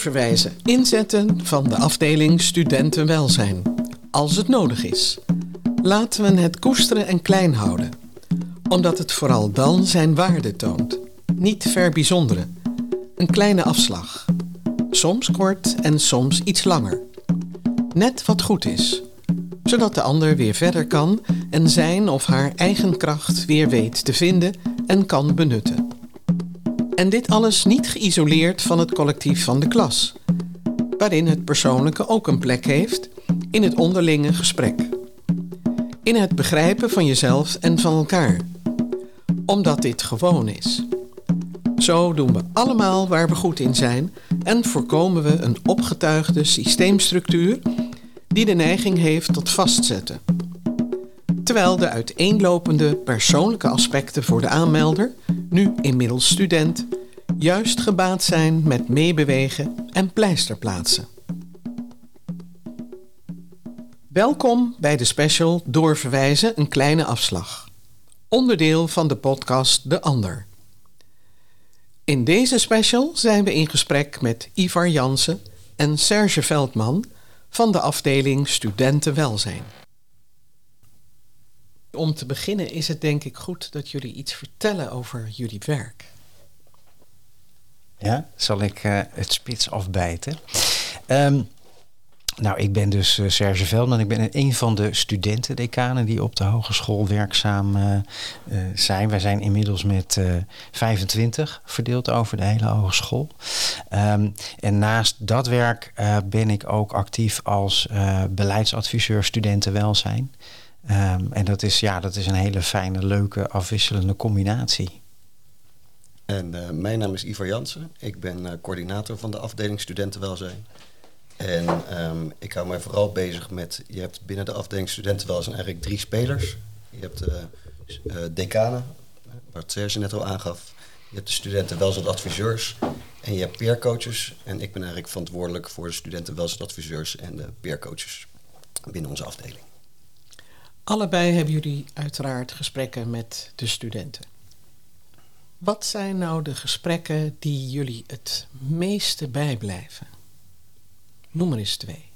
Doorverwijzen. Inzetten van de afdeling Studentenwelzijn. Als het nodig is. Laten we het koesteren en klein houden. Omdat het vooral dan zijn waarde toont. Niet verbijzonderen. Een kleine afslag. Soms kort en soms iets langer. Net wat goed is. Zodat de ander weer verder kan en zijn of haar eigen kracht weer weet te vinden en kan benutten. En dit alles niet geïsoleerd van het collectief van de klas, waarin het persoonlijke ook een plek heeft in het onderlinge gesprek. In het begrijpen van jezelf en van elkaar, omdat dit gewoon is. Zo doen we allemaal waar we goed in zijn en voorkomen we een opgetuigde systeemstructuur die de neiging heeft tot vastzetten. Terwijl de uiteenlopende persoonlijke aspecten voor de aanmelder, nu inmiddels student, juist gebaat zijn met meebewegen en pleisterplaatsen. Welkom bij de special Doorverwijzen een kleine afslag. Onderdeel van de podcast De Ander. In deze special zijn we in gesprek met Ivar Jansen en Serge Veldman van de afdeling Studentenwelzijn. Om te beginnen is het denk ik goed dat jullie iets vertellen over jullie werk. Ja, zal ik uh, het spits afbijten? Um, nou, ik ben dus uh, Serge Veldman. Ik ben een van de studentendecanen die op de hogeschool werkzaam uh, zijn. Wij zijn inmiddels met 25 verdeeld over de hele hogeschool. Um, en naast dat werk ben ik ook actief als beleidsadviseur studentenwelzijn. Um, en dat is, ja, dat is een hele fijne, leuke, afwisselende combinatie. En mijn naam is Ivar Jansen. Ik ben coördinator van de afdeling studentenwelzijn. En um, ik hou mij vooral bezig met, je hebt binnen de afdeling studentenwelzijn eigenlijk drie spelers. Je hebt de uh, decanen, waar Serge net al aangaf. Je hebt de studentenwelzijnadviseurs en je hebt peercoaches. En ik ben eigenlijk verantwoordelijk voor de studentenwelzijnadviseurs en de peercoaches binnen onze afdeling. Allebei hebben jullie uiteraard gesprekken met de studenten. Wat zijn nou de gesprekken die jullie het meeste bijblijven? Noem er eens twee.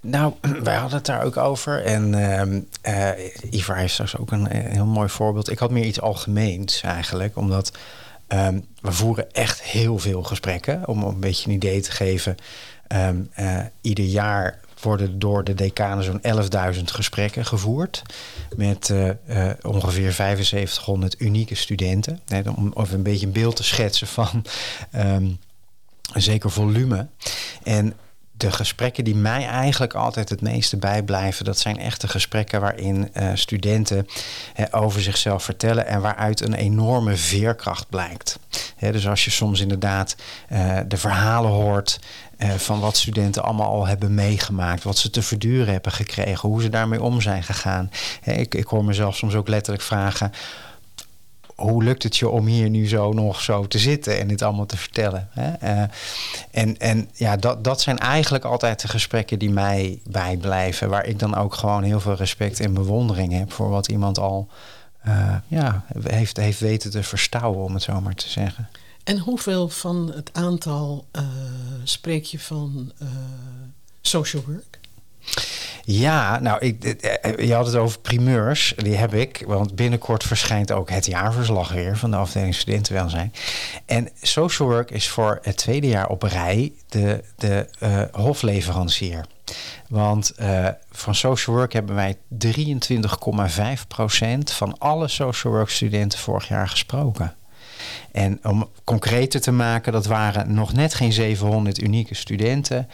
Nou, wij hadden het daar ook over. En uh, uh, Ivar straks ook een, heel mooi voorbeeld. Ik had meer iets algemeens eigenlijk. Omdat um, we voeren echt heel veel gesprekken. Om een beetje een idee te geven. Um, uh, ieder jaar worden door de decanen zo'n 11.000 gesprekken gevoerd. Met uh, uh, ongeveer 7500 unieke studenten. om even een beetje een beeld te schetsen van um, een zeker volume. En de gesprekken die mij eigenlijk altijd het meeste bijblijven, dat zijn echte gesprekken waarin uh, studenten over zichzelf vertellen en waaruit een enorme veerkracht blijkt. dus als je soms inderdaad de verhalen hoort uh, van wat studenten allemaal al hebben meegemaakt, wat ze te verduren hebben gekregen, hoe ze daarmee om zijn gegaan. ik, ik hoor mezelf soms ook letterlijk vragen hoe lukt het je om hier nu zo nog zo te zitten en dit allemaal te vertellen? Hè? Uh, en en ja, dat, dat zijn eigenlijk altijd de gesprekken die mij bijblijven. Waar ik dan ook gewoon heel veel respect en bewondering heb voor wat iemand al ja, heeft, heeft weten te verstouwen, om het zo maar te zeggen. En hoeveel van het aantal spreek je van social work? Ja, nou, ik, eh, je had het over primeurs. Die heb ik, want binnenkort verschijnt ook het jaarverslag weer van de afdeling studentenwelzijn. En social work is voor het tweede jaar op rij de, de hofleverancier. Want van social work hebben wij 23,5% van alle social work studenten vorig jaar gesproken. En om concreter te maken, dat waren nog net geen 700 unieke studenten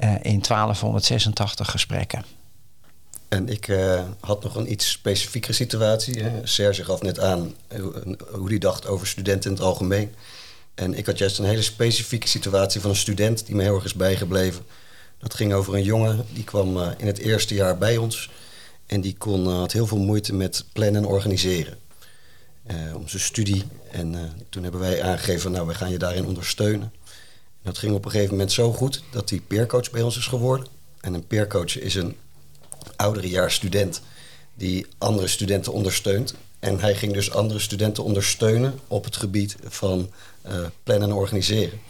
uh, in 1286 gesprekken. En ik uh, had nog een iets specifiekere situatie. Serge gaf net aan hoe hij dacht over studenten in het algemeen. En ik had juist een hele specifieke situatie van een student die me heel erg is bijgebleven. Dat ging over een jongen die kwam in het eerste jaar bij ons. En die kon, had heel veel moeite met plannen en organiseren. Om zijn studie. En toen hebben wij aangegeven, nou wij gaan je daarin ondersteunen. Dat ging op een gegeven moment zo goed dat hij peercoach bij ons is geworden. En een peercoach is een ouderejaars student die andere studenten ondersteunt. En hij ging dus andere studenten ondersteunen op het gebied van uh, plannen en organiseren.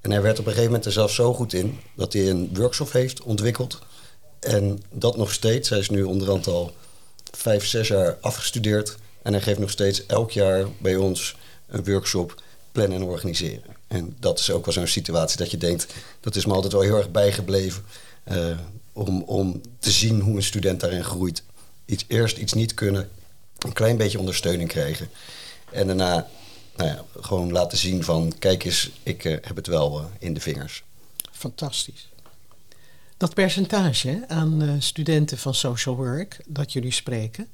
En hij werd op een gegeven moment er zelfs zo goed in dat hij een workshop heeft ontwikkeld. En dat nog steeds. Hij is nu onderhand al vijf, zes jaar afgestudeerd. En hij geeft nog steeds elk jaar bij ons een workshop plannen en organiseren. En dat is ook wel zo'n situatie dat je denkt, dat is me altijd wel heel erg bijgebleven. Uh, om, om te zien hoe een student daarin groeit. Iets, eerst iets niet kunnen, een klein beetje ondersteuning krijgen. En daarna nou ja, gewoon laten zien van, kijk eens, ik uh, heb het wel uh, in de vingers. Fantastisch. Dat percentage aan studenten van social work dat jullie spreken,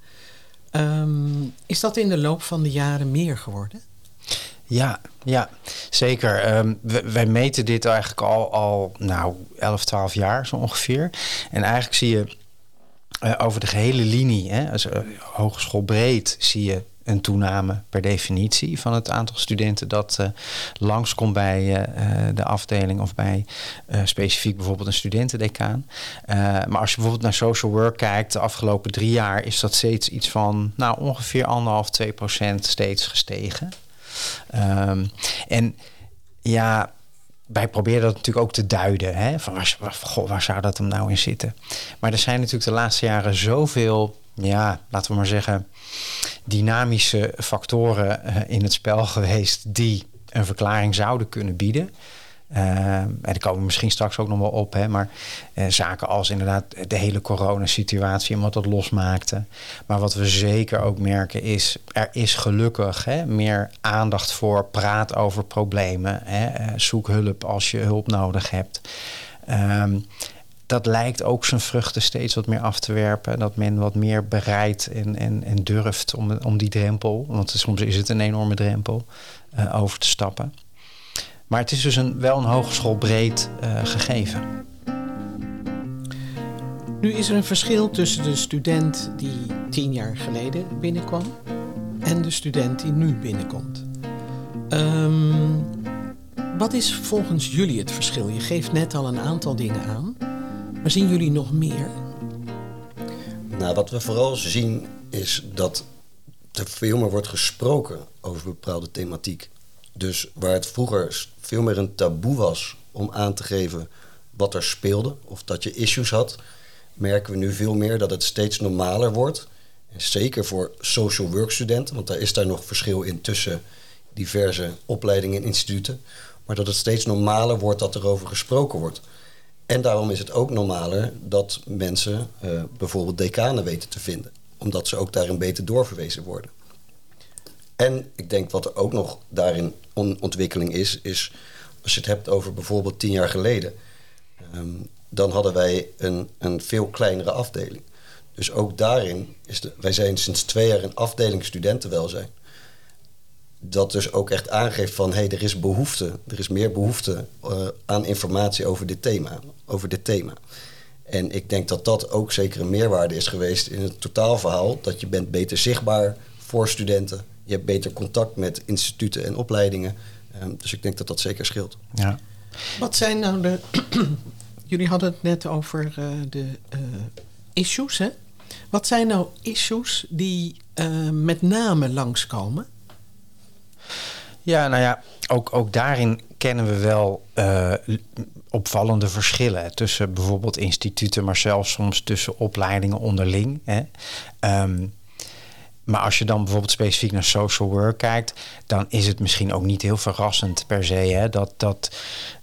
um, is dat in de loop van de jaren meer geworden? Ja, ja zeker. Um, wij meten dit eigenlijk al, al nou, 11, 12 jaar zo ongeveer. En eigenlijk zie je uh, over de gehele linie, hè, dus, uh, hogeschoolbreed, zie je een toename per definitie van het aantal studenten dat uh, langskomt bij uh, de afdeling of bij specifiek bijvoorbeeld een studentendecaan. maar als je bijvoorbeeld naar social work kijkt, de afgelopen drie jaar is dat steeds iets van nou, ongeveer anderhalf, twee procent steeds gestegen. Um, en ja, wij proberen dat natuurlijk ook te duiden. Hè? Van waar, waar, goh, waar zou dat hem nou in zitten? Maar er zijn natuurlijk de laatste jaren zoveel, ja, laten we maar zeggen, dynamische factoren uh, in het spel geweest die een verklaring zouden kunnen bieden. Uh, en daar komen we misschien straks ook nog wel op. Hè, maar uh, zaken als inderdaad de hele coronasituatie en wat dat losmaakte. Maar wat we zeker ook merken is... er is gelukkig hè, meer aandacht voor praat over problemen. Hè, zoek hulp als je hulp nodig hebt. Um, dat lijkt ook zijn vruchten steeds wat meer af te werpen. Dat men wat meer bereidt en, en, en durft om, om die drempel... want soms is het een enorme drempel, over te stappen. Maar het is dus een, wel een hogeschoolbreed uh, gegeven. Nu is er een verschil tussen de student die tien jaar geleden binnenkwam en de student die nu binnenkomt. Um, wat is volgens jullie het verschil? Je geeft net al een aantal dingen aan, maar zien jullie nog meer? Nou, wat we vooral zien is dat er veel meer wordt gesproken over bepaalde thematiek. Dus waar het vroeger veel meer een taboe was om aan te geven wat er speelde of dat je issues had, merken we nu veel meer dat het steeds normaler wordt. En zeker voor social work studenten, want daar is daar nog verschil in tussen diverse opleidingen en instituten. Maar dat het steeds normaler wordt dat er over gesproken wordt. En daarom is het ook normaler dat mensen uh, bijvoorbeeld decanen weten te vinden, omdat ze ook daarin beter doorverwezen worden. En ik denk wat er ook nog daarin on ontwikkeling is, is als je het hebt over bijvoorbeeld tien jaar geleden, um, dan hadden wij een, een veel kleinere afdeling. Dus ook daarin is de, wij zijn sinds twee jaar een afdeling studentenwelzijn. Dat dus ook echt aangeeft van hé, hey, er is behoefte, er is meer behoefte uh, aan informatie over dit thema. Over dit thema. En ik denk dat dat ook zeker een meerwaarde is geweest in het totaalverhaal. Dat je bent beter zichtbaar voor studenten je hebt beter contact met instituten en opleidingen. Um, dus ik denk dat dat zeker scheelt. Ja. Wat zijn nou de. Jullie hadden het net over uh, de uh, issues, hè? Wat zijn nou issues die uh, met name langskomen? Ja, nou ja, ook, ook daarin kennen we wel opvallende verschillen tussen bijvoorbeeld instituten, maar zelfs soms tussen opleidingen onderling. Hè. Um, maar als je dan bijvoorbeeld specifiek naar social work kijkt, dan is het misschien ook niet heel verrassend per se hè, dat dat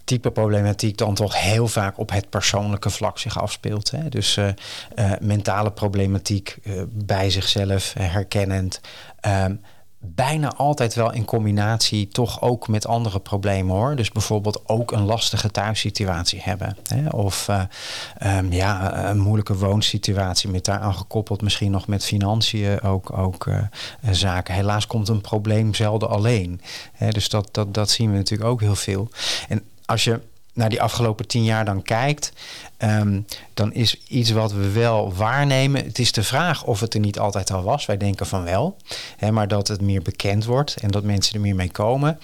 type problematiek dan toch heel vaak op het persoonlijke vlak zich afspeelt. Hè. Dus uh, uh, mentale problematiek bij zichzelf herkennend. Um, bijna altijd wel in combinatie toch ook met andere problemen hoor. Dus bijvoorbeeld ook een lastige thuissituatie hebben. Hè? Of uh, um, ja, een moeilijke woonsituatie met daaraan gekoppeld misschien nog met financiën ook, ook uh, zaken. Helaas komt een probleem zelden alleen. Hè? Dus dat, dat, dat zien we natuurlijk ook heel veel. En als je naar die afgelopen tien jaar dan kijkt, um, dan is iets wat we wel waarnemen. Het is de vraag of het er niet altijd al was. Wij denken van wel. Hè, maar dat het meer bekend wordt en dat mensen er meer mee komen,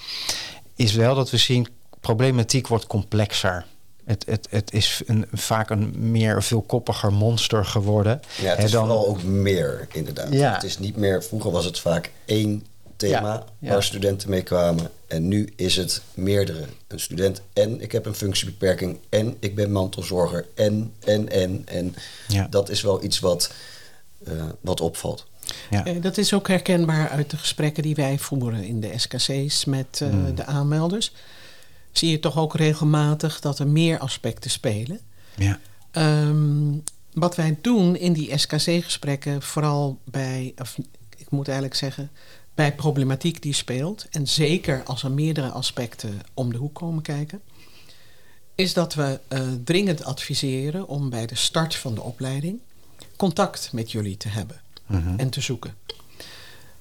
is wel dat we zien problematiek wordt complexer. Het, het, het is een, vaak een meer veelkoppiger monster geworden. Ja, het is dan- vooral ook meer, inderdaad. Ja. Het is niet meer... Vroeger was het vaak één thema Ja, ja. waar studenten mee kwamen. En nu is het meerdere. Een student en ik heb een functiebeperking... en ik ben mantelzorger en, en, en. En Ja. dat is wel iets wat, eh, wat opvalt. Ja. Eh, dat is ook herkenbaar uit de gesprekken die wij voeren in de SKC's met eh, Hmm. de aanmelders. Zie je toch ook regelmatig dat er meer aspecten spelen. Ja. Ehm, wat wij doen in die SKC-gesprekken, vooral bij, of ik moet eigenlijk zeggen, bij problematiek die speelt, en zeker als er meerdere aspecten om de hoek komen kijken, is dat we eh, dringend adviseren om bij de start van de opleiding contact met jullie te hebben Mhm. en te zoeken.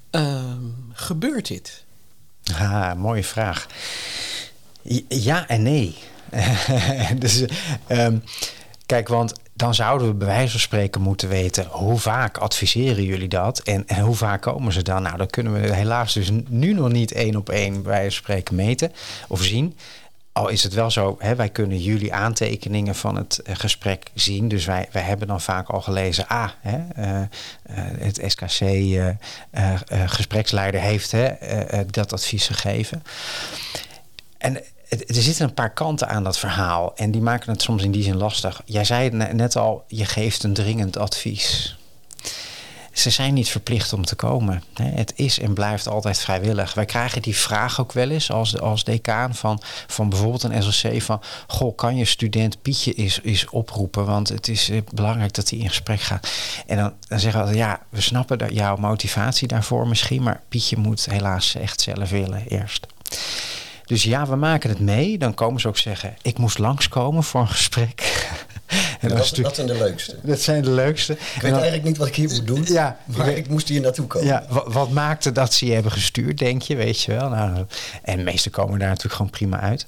Ehm, gebeurt dit? Ah, mooie vraag. Ja en nee. dus, ehm, kijk, want dan zouden we bij wijze van spreken moeten weten hoe vaak adviseren jullie dat en, hoe vaak komen ze dan? Nou, dat kunnen we helaas dus nu nog niet één op één bij van spreken meten of zien. Al is het wel zo, hè, wij kunnen jullie aantekeningen van het eh, gesprek zien. Dus wij, wij hebben dan vaak al gelezen, ah, hè, eh, eh, het SKC eh, eh, eh, gespreksleider heeft hè, dat advies gegeven. En er zitten een paar kanten aan dat verhaal. En die maken het soms in die zin lastig. Jij zei net al, je geeft een dringend advies. Ze zijn niet verplicht om te komen. Het is en blijft altijd vrijwillig. Wij krijgen die vraag ook wel eens als, als decaan van, van bijvoorbeeld een SLC van... Goh, kan je student Pietje is, is oproepen? Want het is eh, belangrijk dat hij in gesprek gaat. En dan, dan zeggen we ja, we snappen dat jouw motivatie daarvoor misschien... maar Pietje moet helaas echt zelf willen eerst. Dus ja, we maken het mee. Dan komen ze ook zeggen, ik moest langskomen voor een gesprek. En dat, dat, zijn de leukste. dat zijn de leukste. Ik weet dan- eigenlijk niet wat ik hier moet doen, Ja, maar ik- ik moest hier naartoe komen. ja, wat, wat maakte dat ze je hebben gestuurd, denk je, weet je wel? Nou, en de meesten komen daar natuurlijk gewoon prima uit.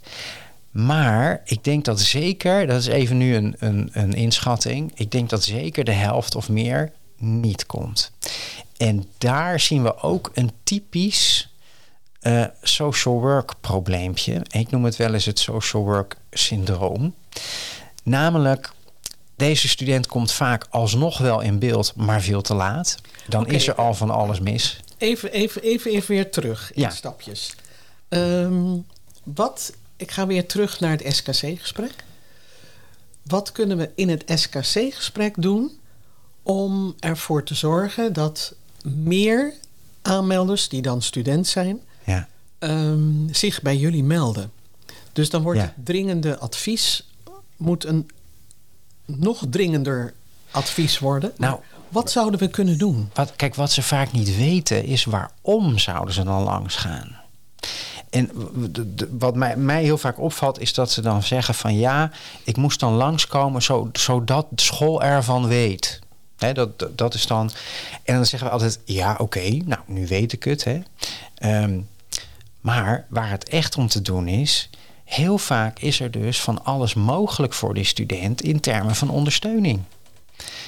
Maar ik denk dat zeker, dat is even nu een, een, een inschatting, ik denk dat zeker de helft of meer niet komt. En daar zien we ook een typisch eh, social work probleempje. Ik noem het wel eens het social work syndroom. Namelijk, deze student komt vaak alsnog wel in beeld, maar veel te laat. Dan is er al van alles mis. Even, even, even, even weer terug in Ja. stapjes. Ehm, wat, ik ga weer terug naar het SKC-gesprek. Wat kunnen we in het SKC-gesprek doen om ervoor te zorgen dat meer aanmelders, die dan student zijn, Ehm, zich bij jullie melden? Dus dan wordt Ja. het dringende advies moet een nog dringender advies worden. Nou, wat zouden we kunnen doen? wat, kijk, wat ze vaak niet weten is waarom zouden ze dan langs gaan. En wat mij, mij heel vaak opvalt is dat ze dan zeggen van ja, ik moest dan langskomen zo, zodat de school ervan weet. Hè, dat, dat, dat is dan. En dan zeggen we altijd: ja, oké, nou, nu weet ik het. Hè. Ehm, maar waar het echt om te doen is, heel vaak is er dus van alles mogelijk voor die student in termen van ondersteuning.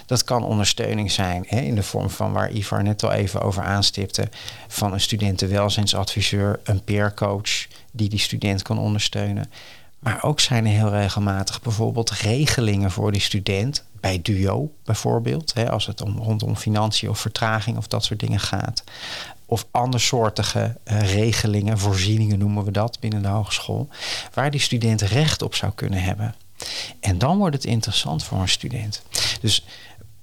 Dat kan ondersteuning zijn hè, in de vorm van waar Ivar net al even over aanstipte, van een studentenwelzijnsadviseur, een peercoach die die student kan ondersteunen. Maar ook zijn er heel regelmatig bijvoorbeeld regelingen voor die student, bij duo bijvoorbeeld, hè, als het om, rondom financiën of vertraging of dat soort dingen gaat. Of andersoortige eh, regelingen, voorzieningen noemen we dat binnen de hogeschool, waar die student recht op zou kunnen hebben. En dan wordt het interessant voor een student. Dus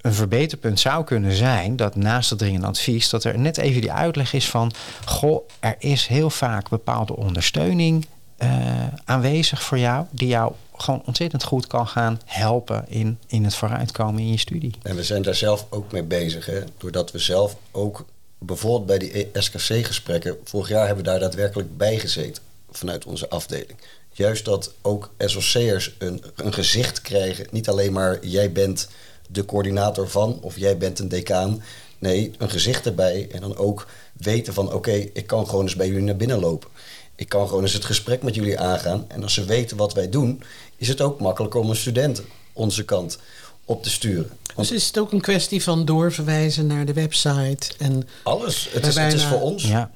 een verbeterpunt zou kunnen zijn dat naast het dringend advies, dat er net even die uitleg is van: Goh, er is heel vaak bepaalde ondersteuning eh, aanwezig voor jou, die jou gewoon ontzettend goed kan gaan helpen in, in het vooruitkomen in je studie. En we zijn daar zelf ook mee bezig. Hè? Doordat we zelf ook bijvoorbeeld bij die SKC-gesprekken... vorig jaar hebben we daar daadwerkelijk bij gezeten vanuit onze afdeling. Juist dat ook SOC'ers een, een gezicht krijgen. Niet alleen maar jij bent de coördinator van of jij bent een decaan. Nee, een gezicht erbij en dan ook weten van... oké, ik kan gewoon eens bij jullie naar binnen lopen. Ik kan gewoon eens het gesprek met jullie aangaan. En als ze weten wat wij doen, is het ook makkelijker om een student onze kant op te sturen. Want Dus is het ook een kwestie van doorverwijzen naar de website en alles. Het is, het is voor ons Ja,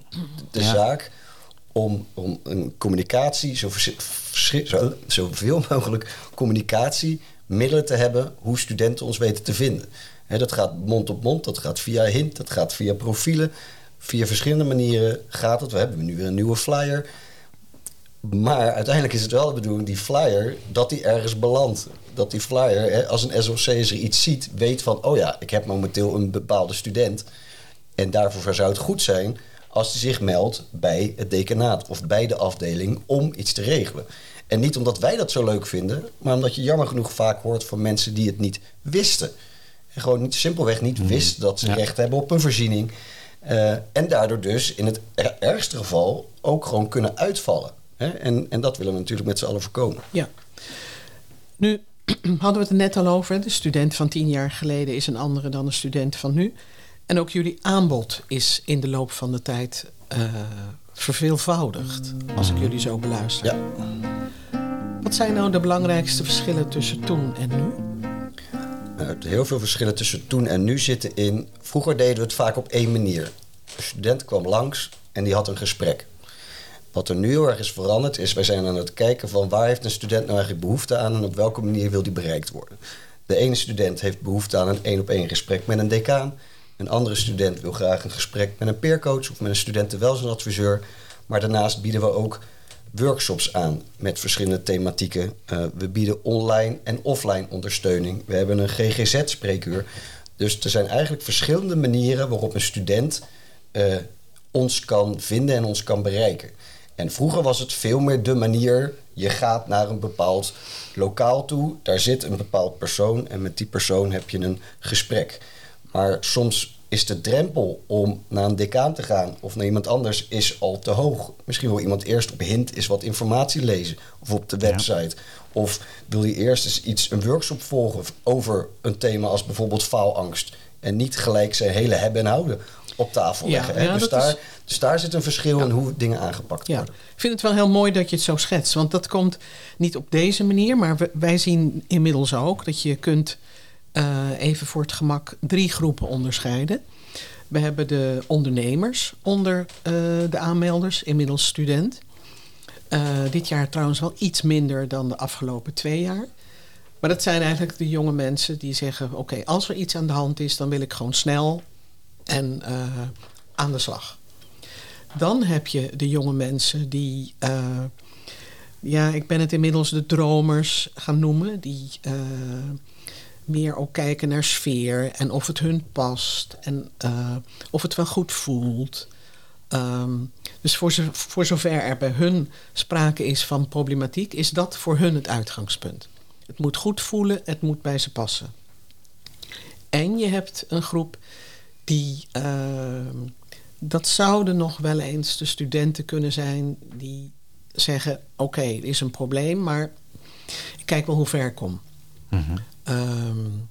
de Ja. zaak om, om een communicatie, zo, zo, zoveel mogelijk communicatiemiddelen te hebben hoe studenten ons weten te vinden. dat gaat mond op mond, dat gaat via hint, dat gaat via profielen. Via verschillende manieren gaat het. We hebben nu weer een nieuwe flyer. Maar uiteindelijk is het wel de bedoeling, die flyer, dat die ergens belandt. Dat die flyer, hè, als een SOC er iets ziet, weet van... oh ja, ik heb momenteel een bepaalde student. En daarvoor zou het goed zijn als hij zich meldt bij het decanaat... of bij de afdeling om iets te regelen. En niet omdat wij dat zo leuk vinden... maar omdat je jammer genoeg vaak hoort van mensen die het niet wisten. En gewoon niet, simpelweg niet mm. wisten dat ze recht hebben op een voorziening... Uh, en daardoor dus in het ergste geval ook gewoon kunnen uitvallen. Hè? En, en dat willen we natuurlijk met z'n allen voorkomen. Ja. Nu hadden we het er net al over. De student van tien jaar geleden is een andere dan de student van nu. En ook jullie aanbod is in de loop van de tijd uh, verveelvoudigd. Als ik jullie zo beluister. Ja. Wat zijn nou de belangrijkste verschillen tussen toen en nu? Heel veel verschillen tussen toen en nu zitten in. Vroeger deden we het vaak op één manier. De student kwam langs en die had een gesprek. Wat er nu heel erg is veranderd is, wij zijn aan het kijken van waar heeft een student nou eigenlijk behoefte aan en op welke manier wil die bereikt worden. De ene student heeft behoefte aan een één op één gesprek met een decaan. Een andere student wil graag een gesprek met een peercoach of met een studentenwelzijnadviseur. Maar daarnaast bieden we ook workshops aan met verschillende thematieken. Uh, we bieden online en offline ondersteuning. We hebben een GGZ-spreekuur. Dus er zijn eigenlijk verschillende manieren waarop een student uh, ons kan vinden en ons kan bereiken. En vroeger was het veel meer de manier, je gaat naar een bepaald lokaal toe, daar zit een bepaald persoon en met die persoon heb je een gesprek. Maar soms is de drempel om naar een decaan te gaan of naar iemand anders is al te hoog. Misschien wil iemand eerst op hint is wat informatie lezen of op de website. Of wil je eerst eens iets, een workshop volgen over een thema als bijvoorbeeld faalangst. En niet gelijk zijn hele hebben en houden op tafel leggen. Hè? dus, daar, dus daar zit een verschil in hoe dingen aangepakt worden. Ik vind het wel heel mooi dat je het zo schetst. Want dat komt niet op deze manier. Maar wij zien inmiddels ook dat je kunt uh, even voor het gemak drie groepen onderscheiden. We hebben de ondernemers onder uh, de aanmelders, inmiddels student. Uh, dit jaar trouwens wel iets minder dan de afgelopen twee jaar. Maar dat zijn eigenlijk de jonge mensen die zeggen: Oké, als er iets aan de hand is, dan wil ik gewoon snel en uh, aan de slag. Dan heb je de jonge mensen die, uh, ja, ik ben het inmiddels de dromers gaan noemen, die uh, meer ook kijken naar sfeer en of het hun past en of het wel goed voelt. Um, dus voor zover er bij hun sprake is van problematiek, is dat voor hun het uitgangspunt. Het moet goed voelen, het moet bij ze passen. En je hebt een groep die. Uh, dat zouden nog wel eens de studenten kunnen zijn die zeggen: Oké, okay, er is een probleem, maar ik kijk wel hoe ver ik kom. Mm um,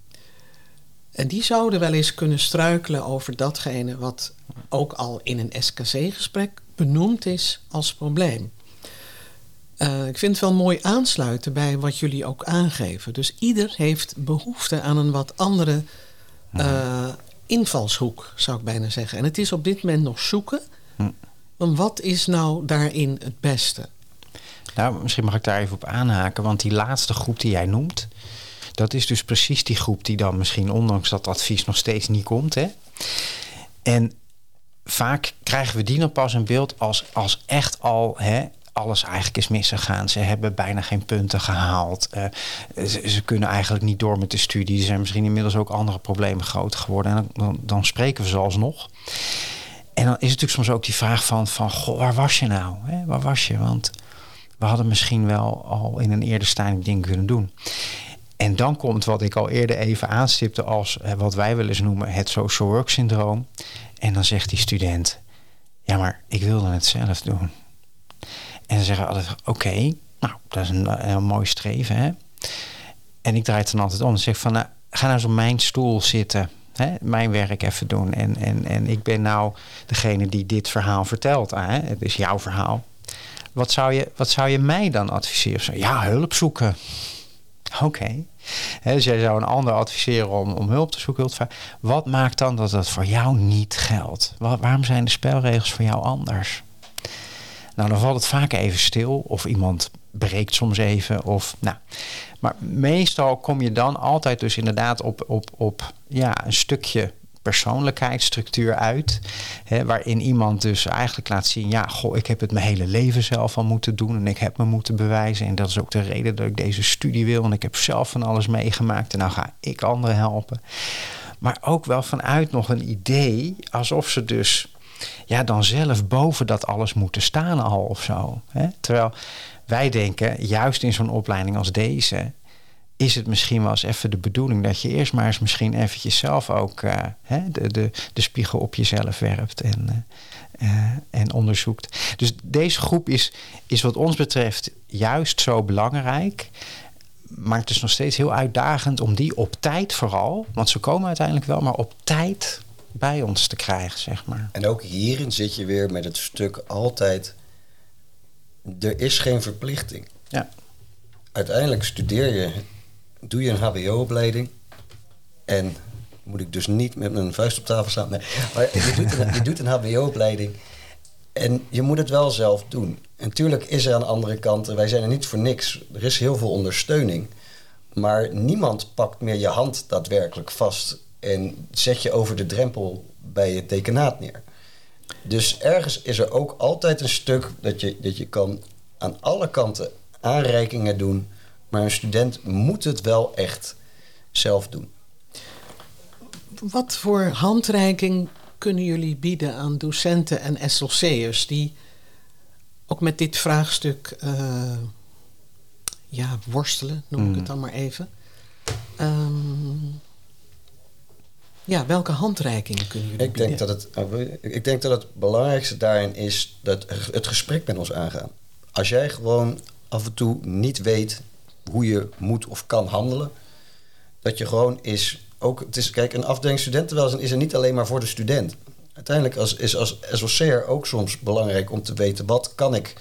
en die zouden wel eens kunnen struikelen over datgene wat ook al in een SKC-gesprek benoemd is als probleem. Uh, ik vind het wel mooi aansluiten bij wat jullie ook aangeven. Dus ieder heeft behoefte aan een wat andere uh, invalshoek, zou ik bijna zeggen. En het is op dit moment nog zoeken. Hm. Want wat is nou daarin het beste? Nou, misschien mag ik daar even op aanhaken. Want die laatste groep die jij noemt, dat is dus precies die groep die dan misschien, ondanks dat advies nog steeds niet komt. Hè? En vaak krijgen we die dan pas in beeld als, als echt al hè, alles eigenlijk is misgegaan. Ze hebben bijna geen punten gehaald. Uh, ze, kunnen eigenlijk niet door met de studie. Er zijn misschien inmiddels ook andere problemen groot geworden. En dan, dan, spreken we ze alsnog. En dan is het natuurlijk soms ook die vraag van, van goh, waar was je nou? Waar was je? Want we hadden misschien wel al in een eerder stadium dingen kunnen doen. En dan komt wat ik al eerder even aanstipte als eh, wat wij wel eens noemen het social work syndroom. En dan zegt die student, ja maar ik wilde het zelf doen. En ze zeggen altijd, oké, nou, dat is een, heel mooi streven. Hè? En ik draai het dan altijd om. en zeg van, nou, ga nou eens op mijn stoel zitten. Hè? Mijn werk even doen. En, en, en ik ben nou degene die dit verhaal vertelt. Hè? Het is jouw verhaal. Wat zou je, wat zou je mij dan adviseren? Ja, hulp zoeken. Oké. Dus jij zou een ander adviseren om, om hulp te zoeken. Wat maakt dan dat dat voor jou niet geldt? waarom zijn de spelregels voor jou anders? Nou, dan valt het vaak even stil. Of iemand breekt soms even. Of, nou. Maar meestal kom je dan altijd dus inderdaad op, op, op ja, een stukje persoonlijkheidsstructuur uit. Hè, waarin iemand dus eigenlijk laat zien: ja, goh, ik heb het mijn hele leven zelf al moeten doen. En ik heb me moeten bewijzen. En dat is ook de reden dat ik deze studie wil. En ik heb zelf van alles meegemaakt. En nou ga ik anderen helpen. Maar ook wel vanuit nog een idee, alsof ze dus ja, dan zelf boven dat alles moeten staan al of zo. Hè? Terwijl wij denken, juist in zo'n opleiding als deze, is het misschien wel eens even de bedoeling dat je eerst maar eens misschien eventjes zelf ook uh, hè, de, de, de spiegel op jezelf werpt en, uh, uh, en onderzoekt. Dus deze groep is, is wat ons betreft juist zo belangrijk. Maar het is nog steeds heel uitdagend om die op tijd vooral, want ze komen uiteindelijk wel, maar op tijd bij ons te krijgen, zeg maar. En ook hierin zit je weer met het stuk altijd. Er is geen verplichting. Ja. Uiteindelijk studeer je, doe je een HBO-opleiding. En moet ik dus niet met mijn vuist op tafel staan. Nee, maar je doet een, je doet een HBO-opleiding. En je moet het wel zelf doen. En natuurlijk is er aan de andere kant, wij zijn er niet voor niks. Er is heel veel ondersteuning. Maar niemand pakt meer je hand daadwerkelijk vast en zet je over de drempel bij het dekenaat neer. Dus ergens is er ook altijd een stuk dat je, dat je kan aan alle kanten aanreikingen doen, maar een student moet het wel echt zelf doen. Wat voor handreiking kunnen jullie bieden aan docenten en SLC'ers die ook met dit vraagstuk uh, ja, worstelen, noem ik het hmm. dan maar even? Um, ja, welke handreikingen kunnen jullie ik denk dat het, nou, Ik denk dat het belangrijkste daarin is dat het gesprek met ons aangaan. Als jij gewoon af en toe niet weet hoe je moet of kan handelen, dat je gewoon is. Ook, het is, kijk, een afdeling studentenwelzijn is er niet alleen maar voor de student. Uiteindelijk als, is als SOC'er ook soms belangrijk om te weten wat kan ik,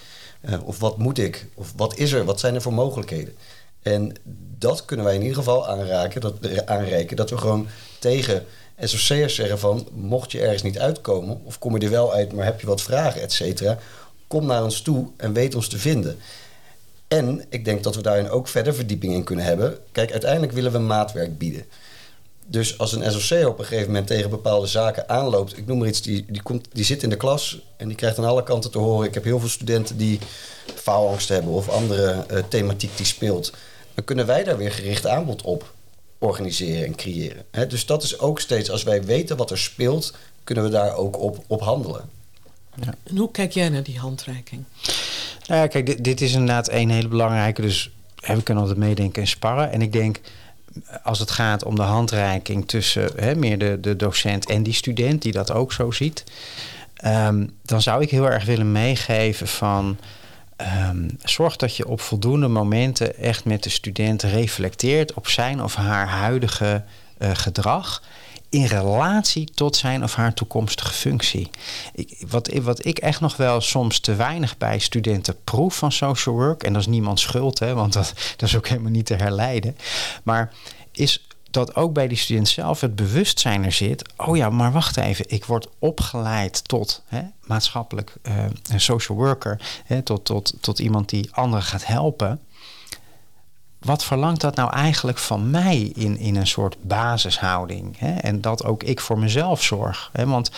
uh, of wat moet ik, of wat is er, wat zijn er voor mogelijkheden. En dat kunnen wij in ieder geval aanraken, dat, aanreiken, dat we gewoon tegen SOC'ers zeggen van... mocht je ergens niet uitkomen, of kom je er wel uit... maar heb je wat vragen, et cetera... kom naar ons toe en weet ons te vinden. En ik denk dat we daarin ook verder verdieping in kunnen hebben. Kijk, uiteindelijk willen we maatwerk bieden. Dus als een SOC op een gegeven moment tegen bepaalde zaken aanloopt... ik noem maar iets, die, die, komt, die zit in de klas... en die krijgt aan alle kanten te horen... ik heb heel veel studenten die faalangst hebben... of andere uh, thematiek die speelt... dan kunnen wij daar weer gericht aanbod op organiseren en creëren. dus dat is ook steeds, als wij weten wat er speelt, kunnen we daar ook op, op handelen. Ja. En hoe kijk jij naar die handreiking? Nou ja, kijk, dit, dit is inderdaad een hele belangrijke. Dus we kunnen altijd meedenken en sparren. En ik denk, als het gaat om de handreiking tussen meer de, de docent en die student, die dat ook zo ziet, ehm, dan zou ik heel erg willen meegeven van Um, zorg dat je op voldoende momenten echt met de student reflecteert op zijn of haar huidige uh, gedrag in relatie tot zijn of haar toekomstige functie. Ik, wat, wat ik echt nog wel soms te weinig bij studenten proef van social work, en dat is niemand schuld, hè, want dat, dat is ook helemaal niet te herleiden, maar is dat ook bij die student zelf het bewustzijn er zit. Oh ja, maar wacht even. Ik word opgeleid tot hè, maatschappelijk uh, social worker. Hè, tot, tot, tot iemand die anderen gaat helpen. Wat verlangt dat nou eigenlijk van mij in, in een soort basishouding? Hè? En dat ook ik voor mezelf zorg. Hè? Want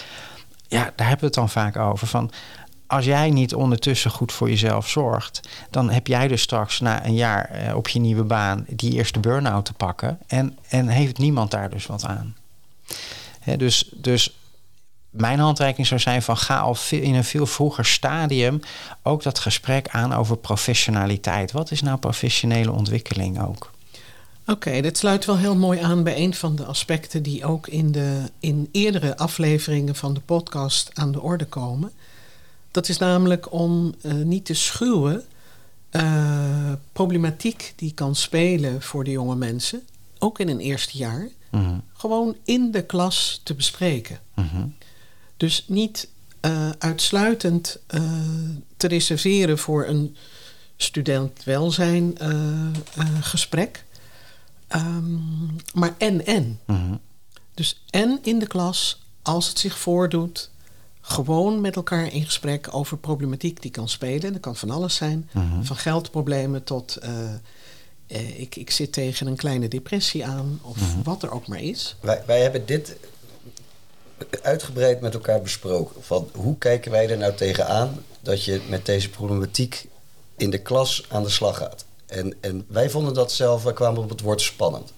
ja, daar hebben we het dan vaak over. Van als jij niet ondertussen goed voor jezelf zorgt, dan heb jij dus straks na een jaar eh, op je nieuwe baan die eerste burn-out te pakken. En, en heeft niemand daar dus wat aan. dus, dus mijn handreiking zou zijn van ga al in een veel vroeger stadium ook dat gesprek aan over professionaliteit. Wat is nou professionele ontwikkeling ook? Oké, dit sluit wel heel mooi aan bij een van de aspecten die ook in, de, in eerdere afleveringen van de podcast aan de orde komen. Dat is namelijk om uh, niet te schuwen uh, problematiek die kan spelen voor de jonge mensen, ook in een eerste jaar, mm -hmm. gewoon in de klas te bespreken. Mm -hmm. Dus niet uh, uitsluitend te reserveren voor een student welzijn gesprek, um, maar en en. Mm -hmm. Dus en in de klas, als het zich voordoet, gewoon met elkaar in gesprek over problematiek die kan spelen. Dat kan van alles zijn, Mhm. van geldproblemen tot eh, eh, ik, ik zit tegen een kleine depressie aan of Mhm. wat er ook maar is. Wij, wij hebben dit uitgebreid met elkaar besproken. Van hoe kijken wij er nou tegenaan dat je met deze problematiek in de klas aan de slag gaat? En, en wij vonden dat zelf, wij kwamen op het woord spannend.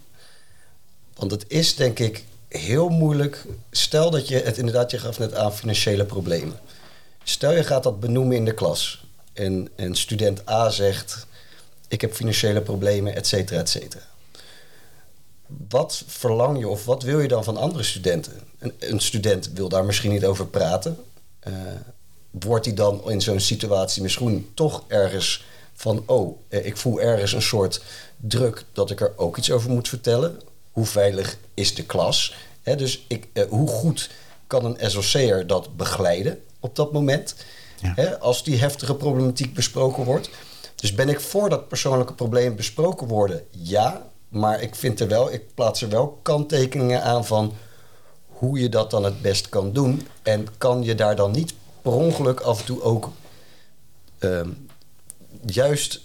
Want het is denk ik heel moeilijk. Stel dat je het inderdaad, je gaf net aan financiële problemen. Stel je gaat dat benoemen in de klas. En, en student A zegt: Ik heb financiële problemen, et cetera, et cetera wat verlang je of wat wil je dan van andere studenten? Een, een student wil daar misschien niet over praten. Eh, wordt hij dan in zo'n situatie misschien toch ergens van: oh, eh, ik voel ergens een soort druk dat ik er ook iets over moet vertellen? Hoe veilig is de klas? Hè, dus ik, eh, hoe goed kan een SOC'er dat begeleiden op dat moment? Ja. Als die heftige problematiek besproken wordt. Dus ben ik voor dat persoonlijke probleem besproken worden? Ja, maar ik vind er wel, ik plaats er wel kanttekeningen aan van hoe je dat dan het best kan doen. En kan je daar dan niet per ongeluk af en toe ook ehm, juist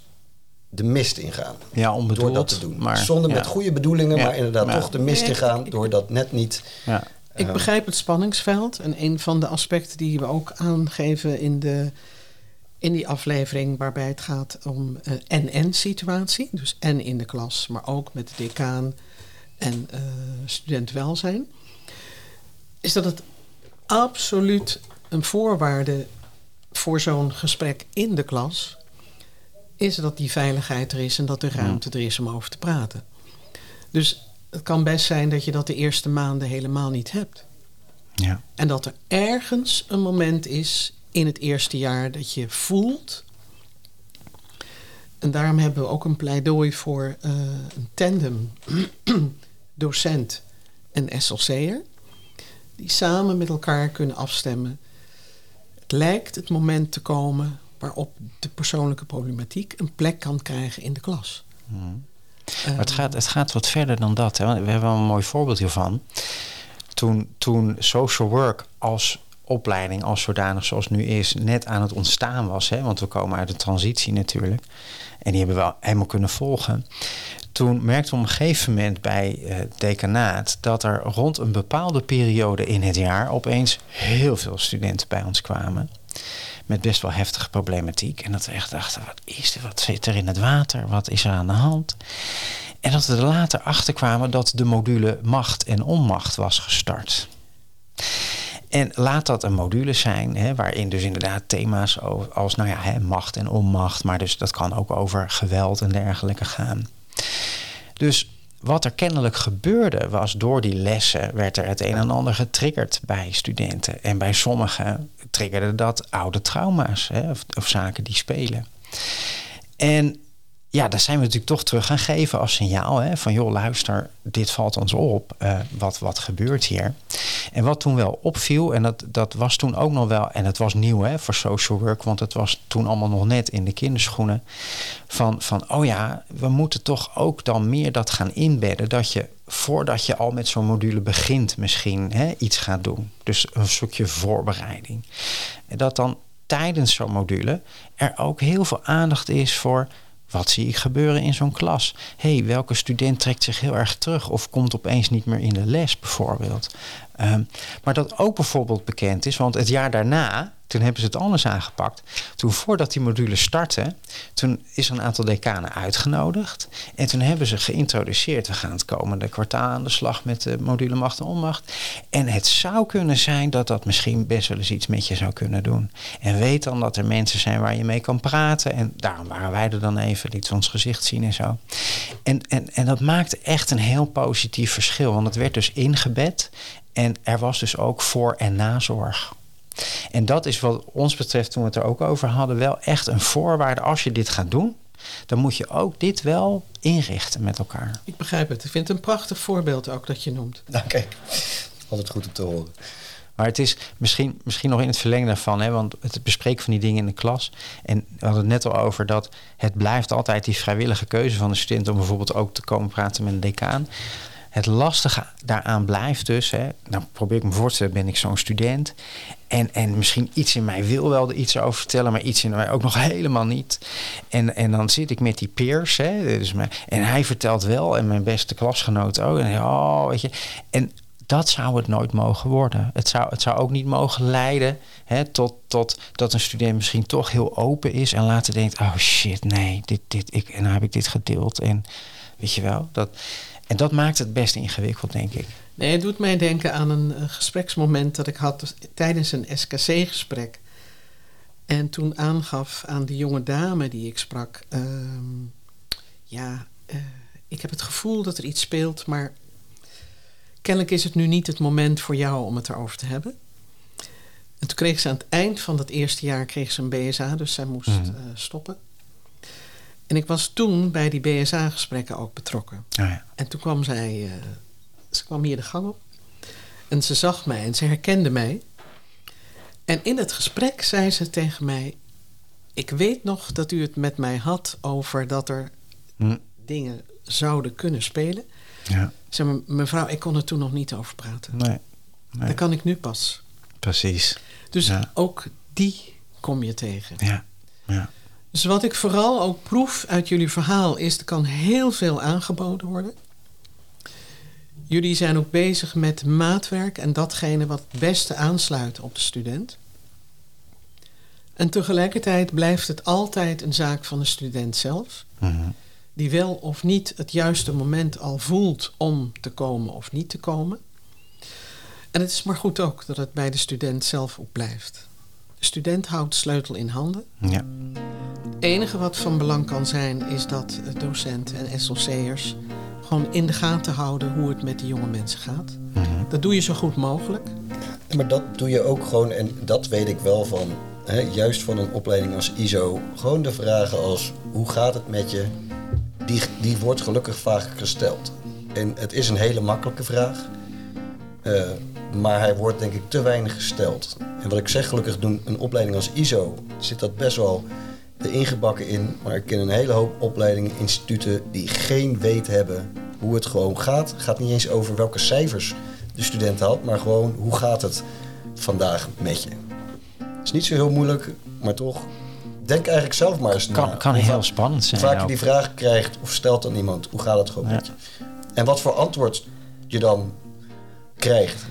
de mist ingaan? Ja, onbedoeld. Door dat te doen. Maar, Zonder ja. met goede bedoelingen, Ja, maar inderdaad toch de mist Nee, ingaan door dat net niet. Ja. Ik begrijp het spanningsveld. En een van de aspecten die we ook aangeven in, de, in die aflevering, waarbij het gaat om een en-en-situatie. Dus en in de klas, maar ook met de decaan en eh student welzijn. Is dat het absoluut een voorwaarde voor zo'n gesprek in de klas is dat die veiligheid er is en dat er ruimte er is om over te praten. Dus het kan best zijn dat je dat de eerste maanden helemaal niet hebt. Ja. En dat er ergens een moment is in het eerste jaar dat je voelt. En daarom hebben we ook een pleidooi voor eh, een tandem docent en SLC'er. Die samen met elkaar kunnen afstemmen. Het lijkt het moment te komen waarop de persoonlijke problematiek een plek kan krijgen in de klas. Mhm. Eh, Maar het gaat, het gaat wat verder dan dat. Hè. We hebben wel een mooi voorbeeld hiervan. Toen, toen social work als opleiding, als zodanig zoals het nu is, net aan het ontstaan was. Hè, want we komen uit de transitie natuurlijk. En die hebben we wel helemaal kunnen volgen. Toen merkten we op een gegeven moment bij eh, het decanaat dat er rond een bepaalde periode in het jaar opeens heel veel studenten bij ons kwamen. Met best wel heftige problematiek. En dat we echt dachten, wat is er? Wat zit er in het water? Wat is er aan de hand? En dat we er later achter kwamen dat de module macht en onmacht was gestart. En laat dat een module zijn, hè, waarin dus inderdaad thema's als nou ja, hè, macht en onmacht, maar dus dat kan ook over geweld en dergelijke gaan. Dus wat er kennelijk gebeurde was door die lessen werd er het een en ander getriggerd bij studenten. En bij sommigen triggerde dat oude trauma's hè, of, of zaken die spelen. En ja, daar zijn we natuurlijk toch terug gaan geven als signaal. Hè, van joh, luister, dit valt ons op. eh, wat, wat gebeurt hier? En wat toen wel opviel, en dat, dat was toen ook nog wel, en het was nieuw hè, voor social work, want het was toen allemaal nog net in de kinderschoenen. Van, van oh ja, we moeten toch ook dan meer dat gaan inbedden. Dat je voordat je al met zo'n module begint, misschien hè, iets gaat doen. Dus een stukje voorbereiding. En dat dan tijdens zo'n module er ook heel veel aandacht is voor wat zie ik gebeuren in zo'n klas? hey, welke student trekt zich heel erg terug of komt opeens niet meer in de les, bijvoorbeeld? Ehm, maar dat ook bijvoorbeeld bekend is, want het jaar daarna, toen hebben ze het anders aangepakt. Toen voordat die module startte, toen is een aantal decanen uitgenodigd. En toen hebben ze geïntroduceerd, we gaan het komende kwartaal aan de slag met de module macht en onmacht. En het zou kunnen zijn dat dat misschien best wel eens iets met je zou kunnen doen. En weet dan dat er mensen zijn waar je mee kan praten. En daarom waren wij er dan even, liet ons gezicht zien en zo. En, en, en dat maakte echt een heel positief verschil. Want het werd dus ingebed. En er was dus ook voor- en nazorg. En dat is wat ons betreft, toen we het er ook over hadden, wel echt een voorwaarde. Als je dit gaat doen, dan moet je ook dit wel inrichten met elkaar. Ik begrijp het. Ik vind het een prachtig voorbeeld ook dat je noemt. Nou, kijk, altijd goed om te horen. Maar het is misschien, misschien nog in het verlengde daarvan, hè, want het bespreken van die dingen in de klas. En we hadden het net al over dat het blijft altijd die vrijwillige keuze van de student om bijvoorbeeld ook te komen praten met een decaan. Het lastige daaraan blijft dus, hè, nou probeer ik me voor te stellen, ben ik zo'n student. En, en misschien iets in mij wil wel er iets over vertellen, maar iets in mij ook nog helemaal niet. En, en dan zit ik met die peers, hè, dus mijn, en hij vertelt wel, en mijn beste klasgenoot ook. En, oh, weet je, en dat zou het nooit mogen worden. Het zou, het zou ook niet mogen leiden hè, tot, tot dat een student misschien toch heel open is en later denkt: oh shit, nee, dit, dit, ik, en dan heb ik dit gedeeld. En weet je wel, dat, en dat maakt het best ingewikkeld, denk ik. Nee, het doet mij denken aan een, gespreksmoment dat ik had tijdens een SKC-gesprek. En toen aangaf aan de jonge dame die ik sprak: ehm, Ja, uh, ik heb het gevoel dat er iets speelt, maar kennelijk is het nu niet het moment voor jou om het erover te hebben. En toen kreeg ze aan het eind van dat eerste jaar kreeg ze een BSA, dus zij moest mm. uh, stoppen. En ik was toen bij die BSA-gesprekken ook betrokken. Oh ja. En toen kwam zij, uh, ze kwam hier de gang op. En ze zag mij en ze herkende mij. En in het gesprek zei ze tegen mij: Ik weet nog dat u het met mij had over dat er mm. dingen zouden kunnen spelen. Ja. Zeg maar, mevrouw, ik kon er toen nog niet over praten. Nee. nee. Dat kan ik nu pas. Precies. Dus ook die kom je tegen. Ja. ja. Dus wat ik vooral ook proef uit jullie verhaal is, er kan heel veel aangeboden worden. Jullie zijn ook bezig met maatwerk en datgene wat het beste aansluit op de student. En tegelijkertijd blijft het altijd een zaak van de student zelf. Mm Die wel of niet het juiste moment al voelt om te komen of niet te komen. En het is maar goed ook dat het bij de student zelf ook blijft. De student houdt de sleutel in handen. Ja. Het enige wat van belang kan zijn is dat docenten en SLC'ers gewoon in de gaten houden hoe het met die jonge mensen gaat. Mhm. Dat doe je zo goed mogelijk. Maar dat doe je ook gewoon, en dat weet ik wel van, hè, juist van een opleiding als ISO. Gewoon de vragen als hoe gaat het met je, die, die wordt gelukkig vaak gesteld. En het is een hele makkelijke vraag. Uh, maar hij wordt denk ik te weinig gesteld. En wat ik zeg, gelukkig doen een opleiding als ISO zit dat best wel ingebakken in. Maar ik ken een hele hoop opleidingen, instituten die geen weet hebben hoe het gewoon gaat. Het gaat niet eens over welke cijfers de student had, maar gewoon hoe gaat het vandaag met je. Het is niet zo heel moeilijk, maar toch denk eigenlijk zelf maar eens kan, na. Kan heel spannend zijn. Vaak je die vraag krijgt of stelt aan iemand, hoe gaat het gewoon met je? En wat voor antwoord je dan krijgt.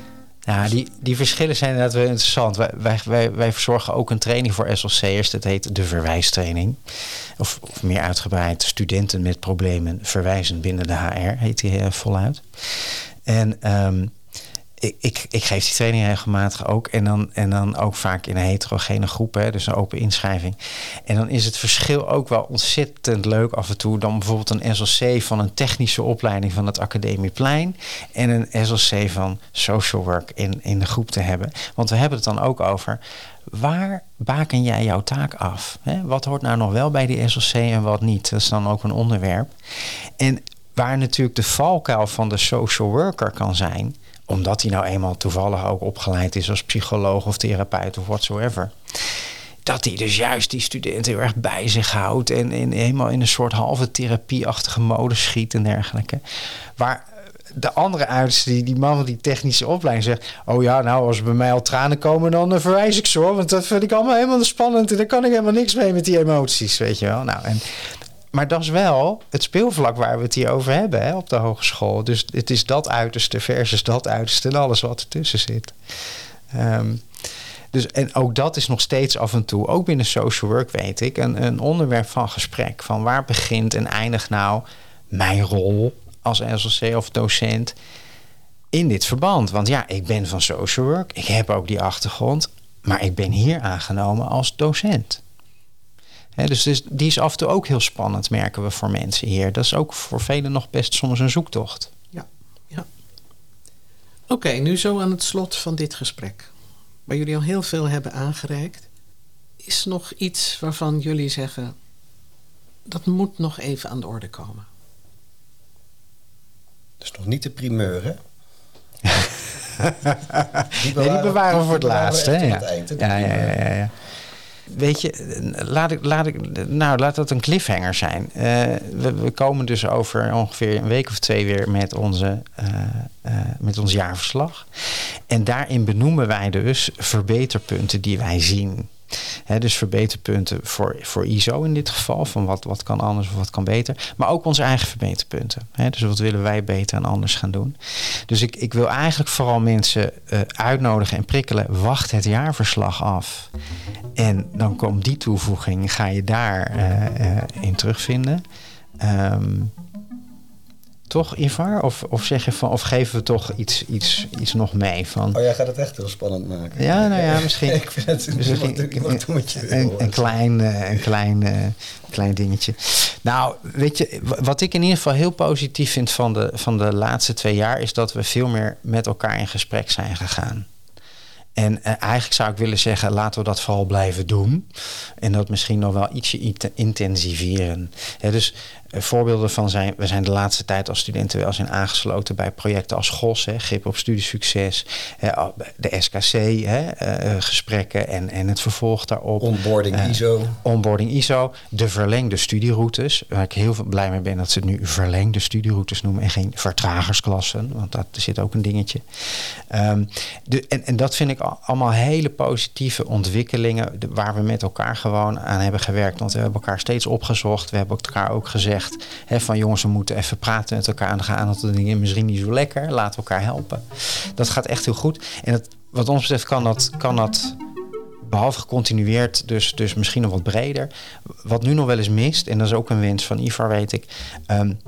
Ja, die, die verschillen zijn inderdaad wel interessant. Wij, wij, wij, wij verzorgen ook een training voor SLC'ers. Dat heet de verwijstraining. Of, of meer uitgebreid, studenten met problemen verwijzen binnen de HR, heet die uh, voluit. En um, ik, ik, geef die training regelmatig ook. En dan, en dan ook vaak in een heterogene groep, hè, dus een open inschrijving. En dan is het verschil ook wel ontzettend leuk af en toe. Dan bijvoorbeeld een SLC van een technische opleiding van het Academieplein. En een SLC van social work in, in de groep te hebben. Want we hebben het dan ook over. Waar baken jij jouw taak af? Hè? Wat hoort nou nog wel bij die SLC en wat niet? Dat is dan ook een onderwerp. En waar natuurlijk de valkuil van de social worker kan zijn omdat hij nou eenmaal toevallig ook opgeleid is als psycholoog of therapeut of whatsoever. Dat hij dus juist die studenten heel erg bij zich houdt en, en helemaal in een soort halve therapieachtige mode schiet en dergelijke. Waar de andere uiterste, die, die man van die technische opleiding zegt... oh ja, nou, als bij mij al tranen komen, dan uh, verwijs ik ze hoor. Want dat vind ik allemaal helemaal spannend en daar kan ik helemaal niks mee met die emoties, weet je wel. Nou, en maar dat is wel het speelvlak waar we het hier over hebben hè, op de hogeschool. Dus het is dat uiterste versus dat uiterste en alles wat ertussen zit. Um, dus, en ook dat is nog steeds af en toe, ook binnen social work weet ik, een, een onderwerp van gesprek. Van waar begint en eindigt nou mijn rol als SLC of docent in dit verband? Want ja, ik ben van social work, ik heb ook die achtergrond, maar ik ben hier aangenomen als docent dus, dus, die is af en toe ook heel spannend, merken we voor mensen hier. Dat is ook voor velen nog best soms een zoektocht. Ja, ja. Oké, nu zo aan het slot van dit gesprek. Waar jullie al heel veel hebben aangereikt. Is nog iets waarvan jullie zeggen... dat moet nog even aan de orde komen? Dat is nog niet de primeur, hè? die bewaren, nee, die bewaren we voor het. Ja. Het eind, ja, ja, ja, ja, weet je, laat, ik, laat, ik, nou, laat dat een cliffhanger zijn. Uh, we, komen dus over ongeveer een week of twee weer met, onze, uh, uh, met ons jaarverslag. En daarin benoemen wij dus verbeterpunten die wij zien dus verbeterpunten voor, voor ISO in dit geval. Van wat, wat kan anders of wat kan beter. Maar ook onze eigen verbeterpunten. dus wat willen wij beter en anders gaan doen. Dus ik, ik wil eigenlijk vooral mensen uh, uitnodigen en prikkelen. Wacht het jaarverslag af. En dan komt die toevoeging, ga je daar uh, uh, in terugvinden. Um, toch, Ivar? Of, of zeg je van, of geven we toch iets, iets, iets nog mee van? Oh, jij gaat het echt heel spannend maken. Ja, nou ja, misschien. ik vind het misschien een, een, een, klein, uh, een klein, uh, klein dingetje. Nou, weet je, wat ik in ieder geval heel positief vind van de, van de laatste twee jaar, is dat we veel meer met elkaar in gesprek zijn gegaan. En uh, eigenlijk zou ik willen zeggen, laten we dat vooral blijven doen. En dat misschien nog wel ietsje intensiveren. dus voorbeelden van zijn, we zijn de laatste tijd als studenten wel zijn aangesloten bij projecten als GOS, hè, Grip op Studiesucces, hè, de SKC, hè, uh, gesprekken en, en het vervolg daarop. Onboarding ISO. Onboarding ISO, de verlengde studieroutes, waar ik heel blij mee ben dat ze het nu verlengde studieroutes noemen en geen vertragersklassen, want dat zit ook een dingetje. Um, de, en, en dat vind ik allemaal hele positieve ontwikkelingen waar we met elkaar gewoon aan hebben gewerkt. Want we hebben elkaar steeds opgezocht. We hebben elkaar ook gezegd hè, van jongens, we moeten even praten met elkaar. En gaan gaan de dingen misschien niet zo lekker. Laten elkaar helpen. Dat gaat echt heel goed. En het, wat ons betreft kan dat, kan dat behalve gecontinueerd, dus, dus misschien nog wat breder. Wat nu nog wel eens mist, en dat is ook een wens van Ivar, weet ik. Um,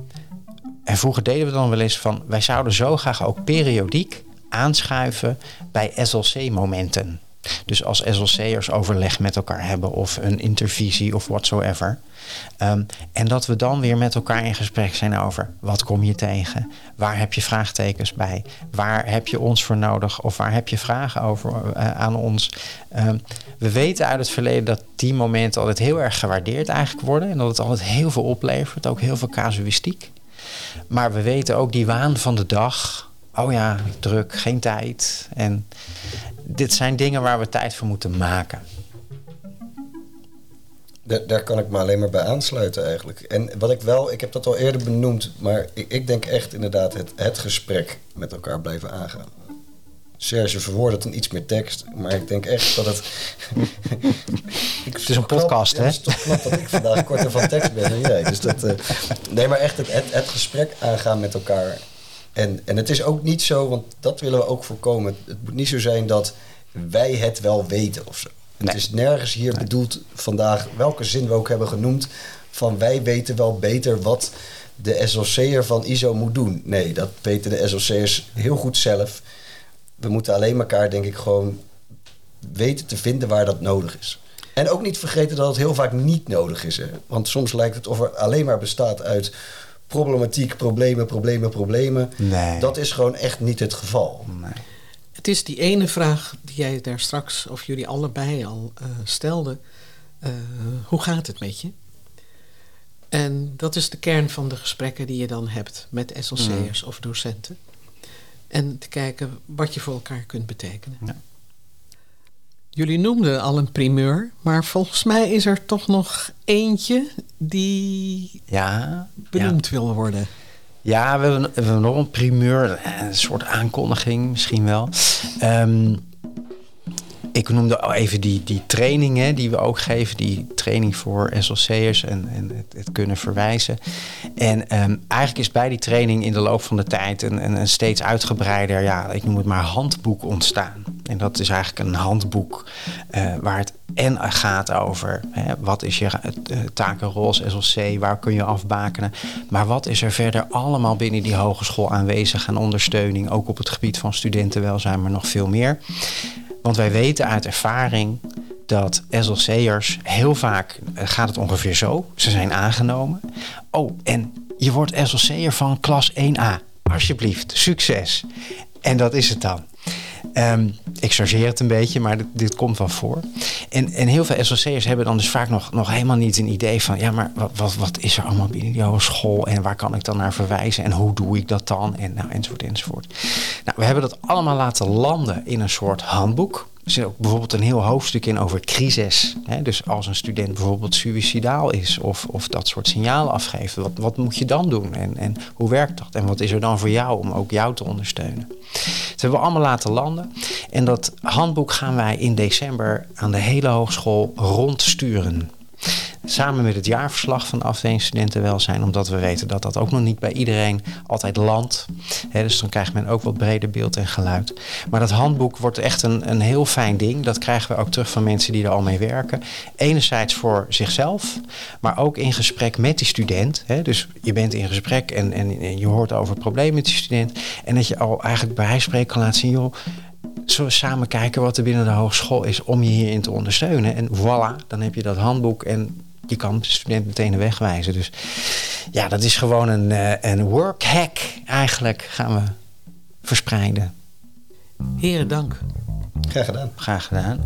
en vroeger deden we dan wel eens van, wij zouden zo graag ook periodiek aanschuiven bij SLC-momenten. Dus als SLC'ers overleg met elkaar hebben of een intervisie of whatsoever. Um, en dat we dan weer met elkaar in gesprek zijn over wat kom je tegen? Waar heb je vraagtekens bij? Waar heb je ons voor nodig? Of waar heb je vragen over uh, aan ons? Um, we weten uit het verleden dat die momenten altijd heel erg gewaardeerd eigenlijk worden. En dat het altijd heel veel oplevert, ook heel veel casuïstiek. Maar we weten ook die waan van de dag oh ja, druk, geen tijd. En dit zijn dingen waar we tijd voor moeten maken. Daar, daar kan ik me alleen maar bij aansluiten eigenlijk. En wat ik wel, ik heb dat al eerder benoemd, maar ik, ik denk echt inderdaad het, het gesprek met elkaar blijven aangaan. Serge verwoordt het in iets meer tekst, maar ik denk echt dat het. ik, het is een podcast, hè? Ja, het is toch knap dat ik vandaag korter van tekst ben dan jij. Dus dat, uh, nee, maar echt het, het, het gesprek aangaan met elkaar en, en het is ook niet zo, want dat willen we ook voorkomen. Het moet niet zo zijn dat wij het wel weten of zo. Het is nergens hier bedoeld vandaag, welke zin we ook hebben genoemd, van wij weten wel beter wat de SLC'er van ISO moet doen. Nee, dat weten de SLC'ers heel goed zelf. We moeten alleen elkaar, denk ik, gewoon weten te vinden waar dat nodig is. En ook niet vergeten dat het heel vaak niet nodig is. Hè? Want soms lijkt het of er alleen maar bestaat uit problematiek, problemen, problemen, problemen. Nee. Dat is gewoon echt niet het geval. Nee. Het is die ene vraag die jij daar straks, of jullie allebei al uh, stelden. Uh, hoe gaat het met je? En dat is de kern van de gesprekken die je dan hebt met SLC'ers mm. of docenten. En te kijken wat je voor elkaar kunt betekenen. Ja. Jullie noemden al een primeur, maar volgens mij is er toch nog eentje die ja, benoemd ja. wil worden. Ja, we hebben, we hebben nog een primeur, een soort aankondiging misschien wel. Um, ik noemde al even die, die trainingen die we ook geven. Die training voor SLC'ers en, en het, het, kunnen verwijzen. En um, eigenlijk is bij die training in de loop van de tijd een, steeds uitgebreider, ja, ik noem het maar handboek ontstaan. En dat is eigenlijk een handboek uh, waar het en gaat over hè, wat is je uh, takenrol als SLC, waar kun je afbakenen. Maar wat is er verder allemaal binnen die hogeschool aanwezig aan ondersteuning, ook op het gebied van studentenwelzijn, maar nog veel meer. Want wij weten uit ervaring dat SLC'ers heel vaak uh, gaat het ongeveer zo. Ze zijn aangenomen. Oh, en je wordt SLC'er van klas 1A. Alsjeblieft, succes. En dat is het dan. Um, ik chargeer het een beetje, maar dit, dit, komt wel voor. En, en heel veel SLC'ers hebben dan dus vaak nog, nog helemaal niet een idee van... ja, maar wat, wat, wat is er allemaal binnen die hogeschool... en waar kan ik dan naar verwijzen en hoe doe ik dat dan... en nou, enzovoort, enzovoort. Nou, we hebben dat allemaal laten landen in een soort handboek... Er zit ook bijvoorbeeld een heel hoofdstuk in over crisis. Hè? Dus als een student bijvoorbeeld suicidaal is of, of dat soort signalen afgeeft, wat, wat moet je dan doen? En, en hoe werkt dat? En wat is er dan voor jou om ook jou te ondersteunen? Dat hebben we allemaal laten landen. En dat handboek gaan wij in december aan de hele hogeschool rondsturen. Samen met het jaarverslag van de afdeling studentenwelzijn, omdat we weten dat dat ook nog niet bij iedereen altijd landt. dus dan krijgt men ook wat breder beeld en geluid. Maar dat handboek wordt echt een, een heel fijn ding. Dat krijgen we ook terug van mensen die er al mee werken. Enerzijds voor zichzelf, maar ook in gesprek met die student. dus je bent in gesprek en, en je hoort over problemen met die student. En dat je al eigenlijk bij hij spreken kan laten zien, joh zullen we samen kijken wat er binnen de hogeschool is om je hierin te ondersteunen. En voilà, dan heb je dat handboek en je kan de student meteen de weg wijzen. Dus ja, dat is gewoon een, uh, een workhack eigenlijk gaan we verspreiden. Heren, dank. Graag gedaan. Graag gedaan.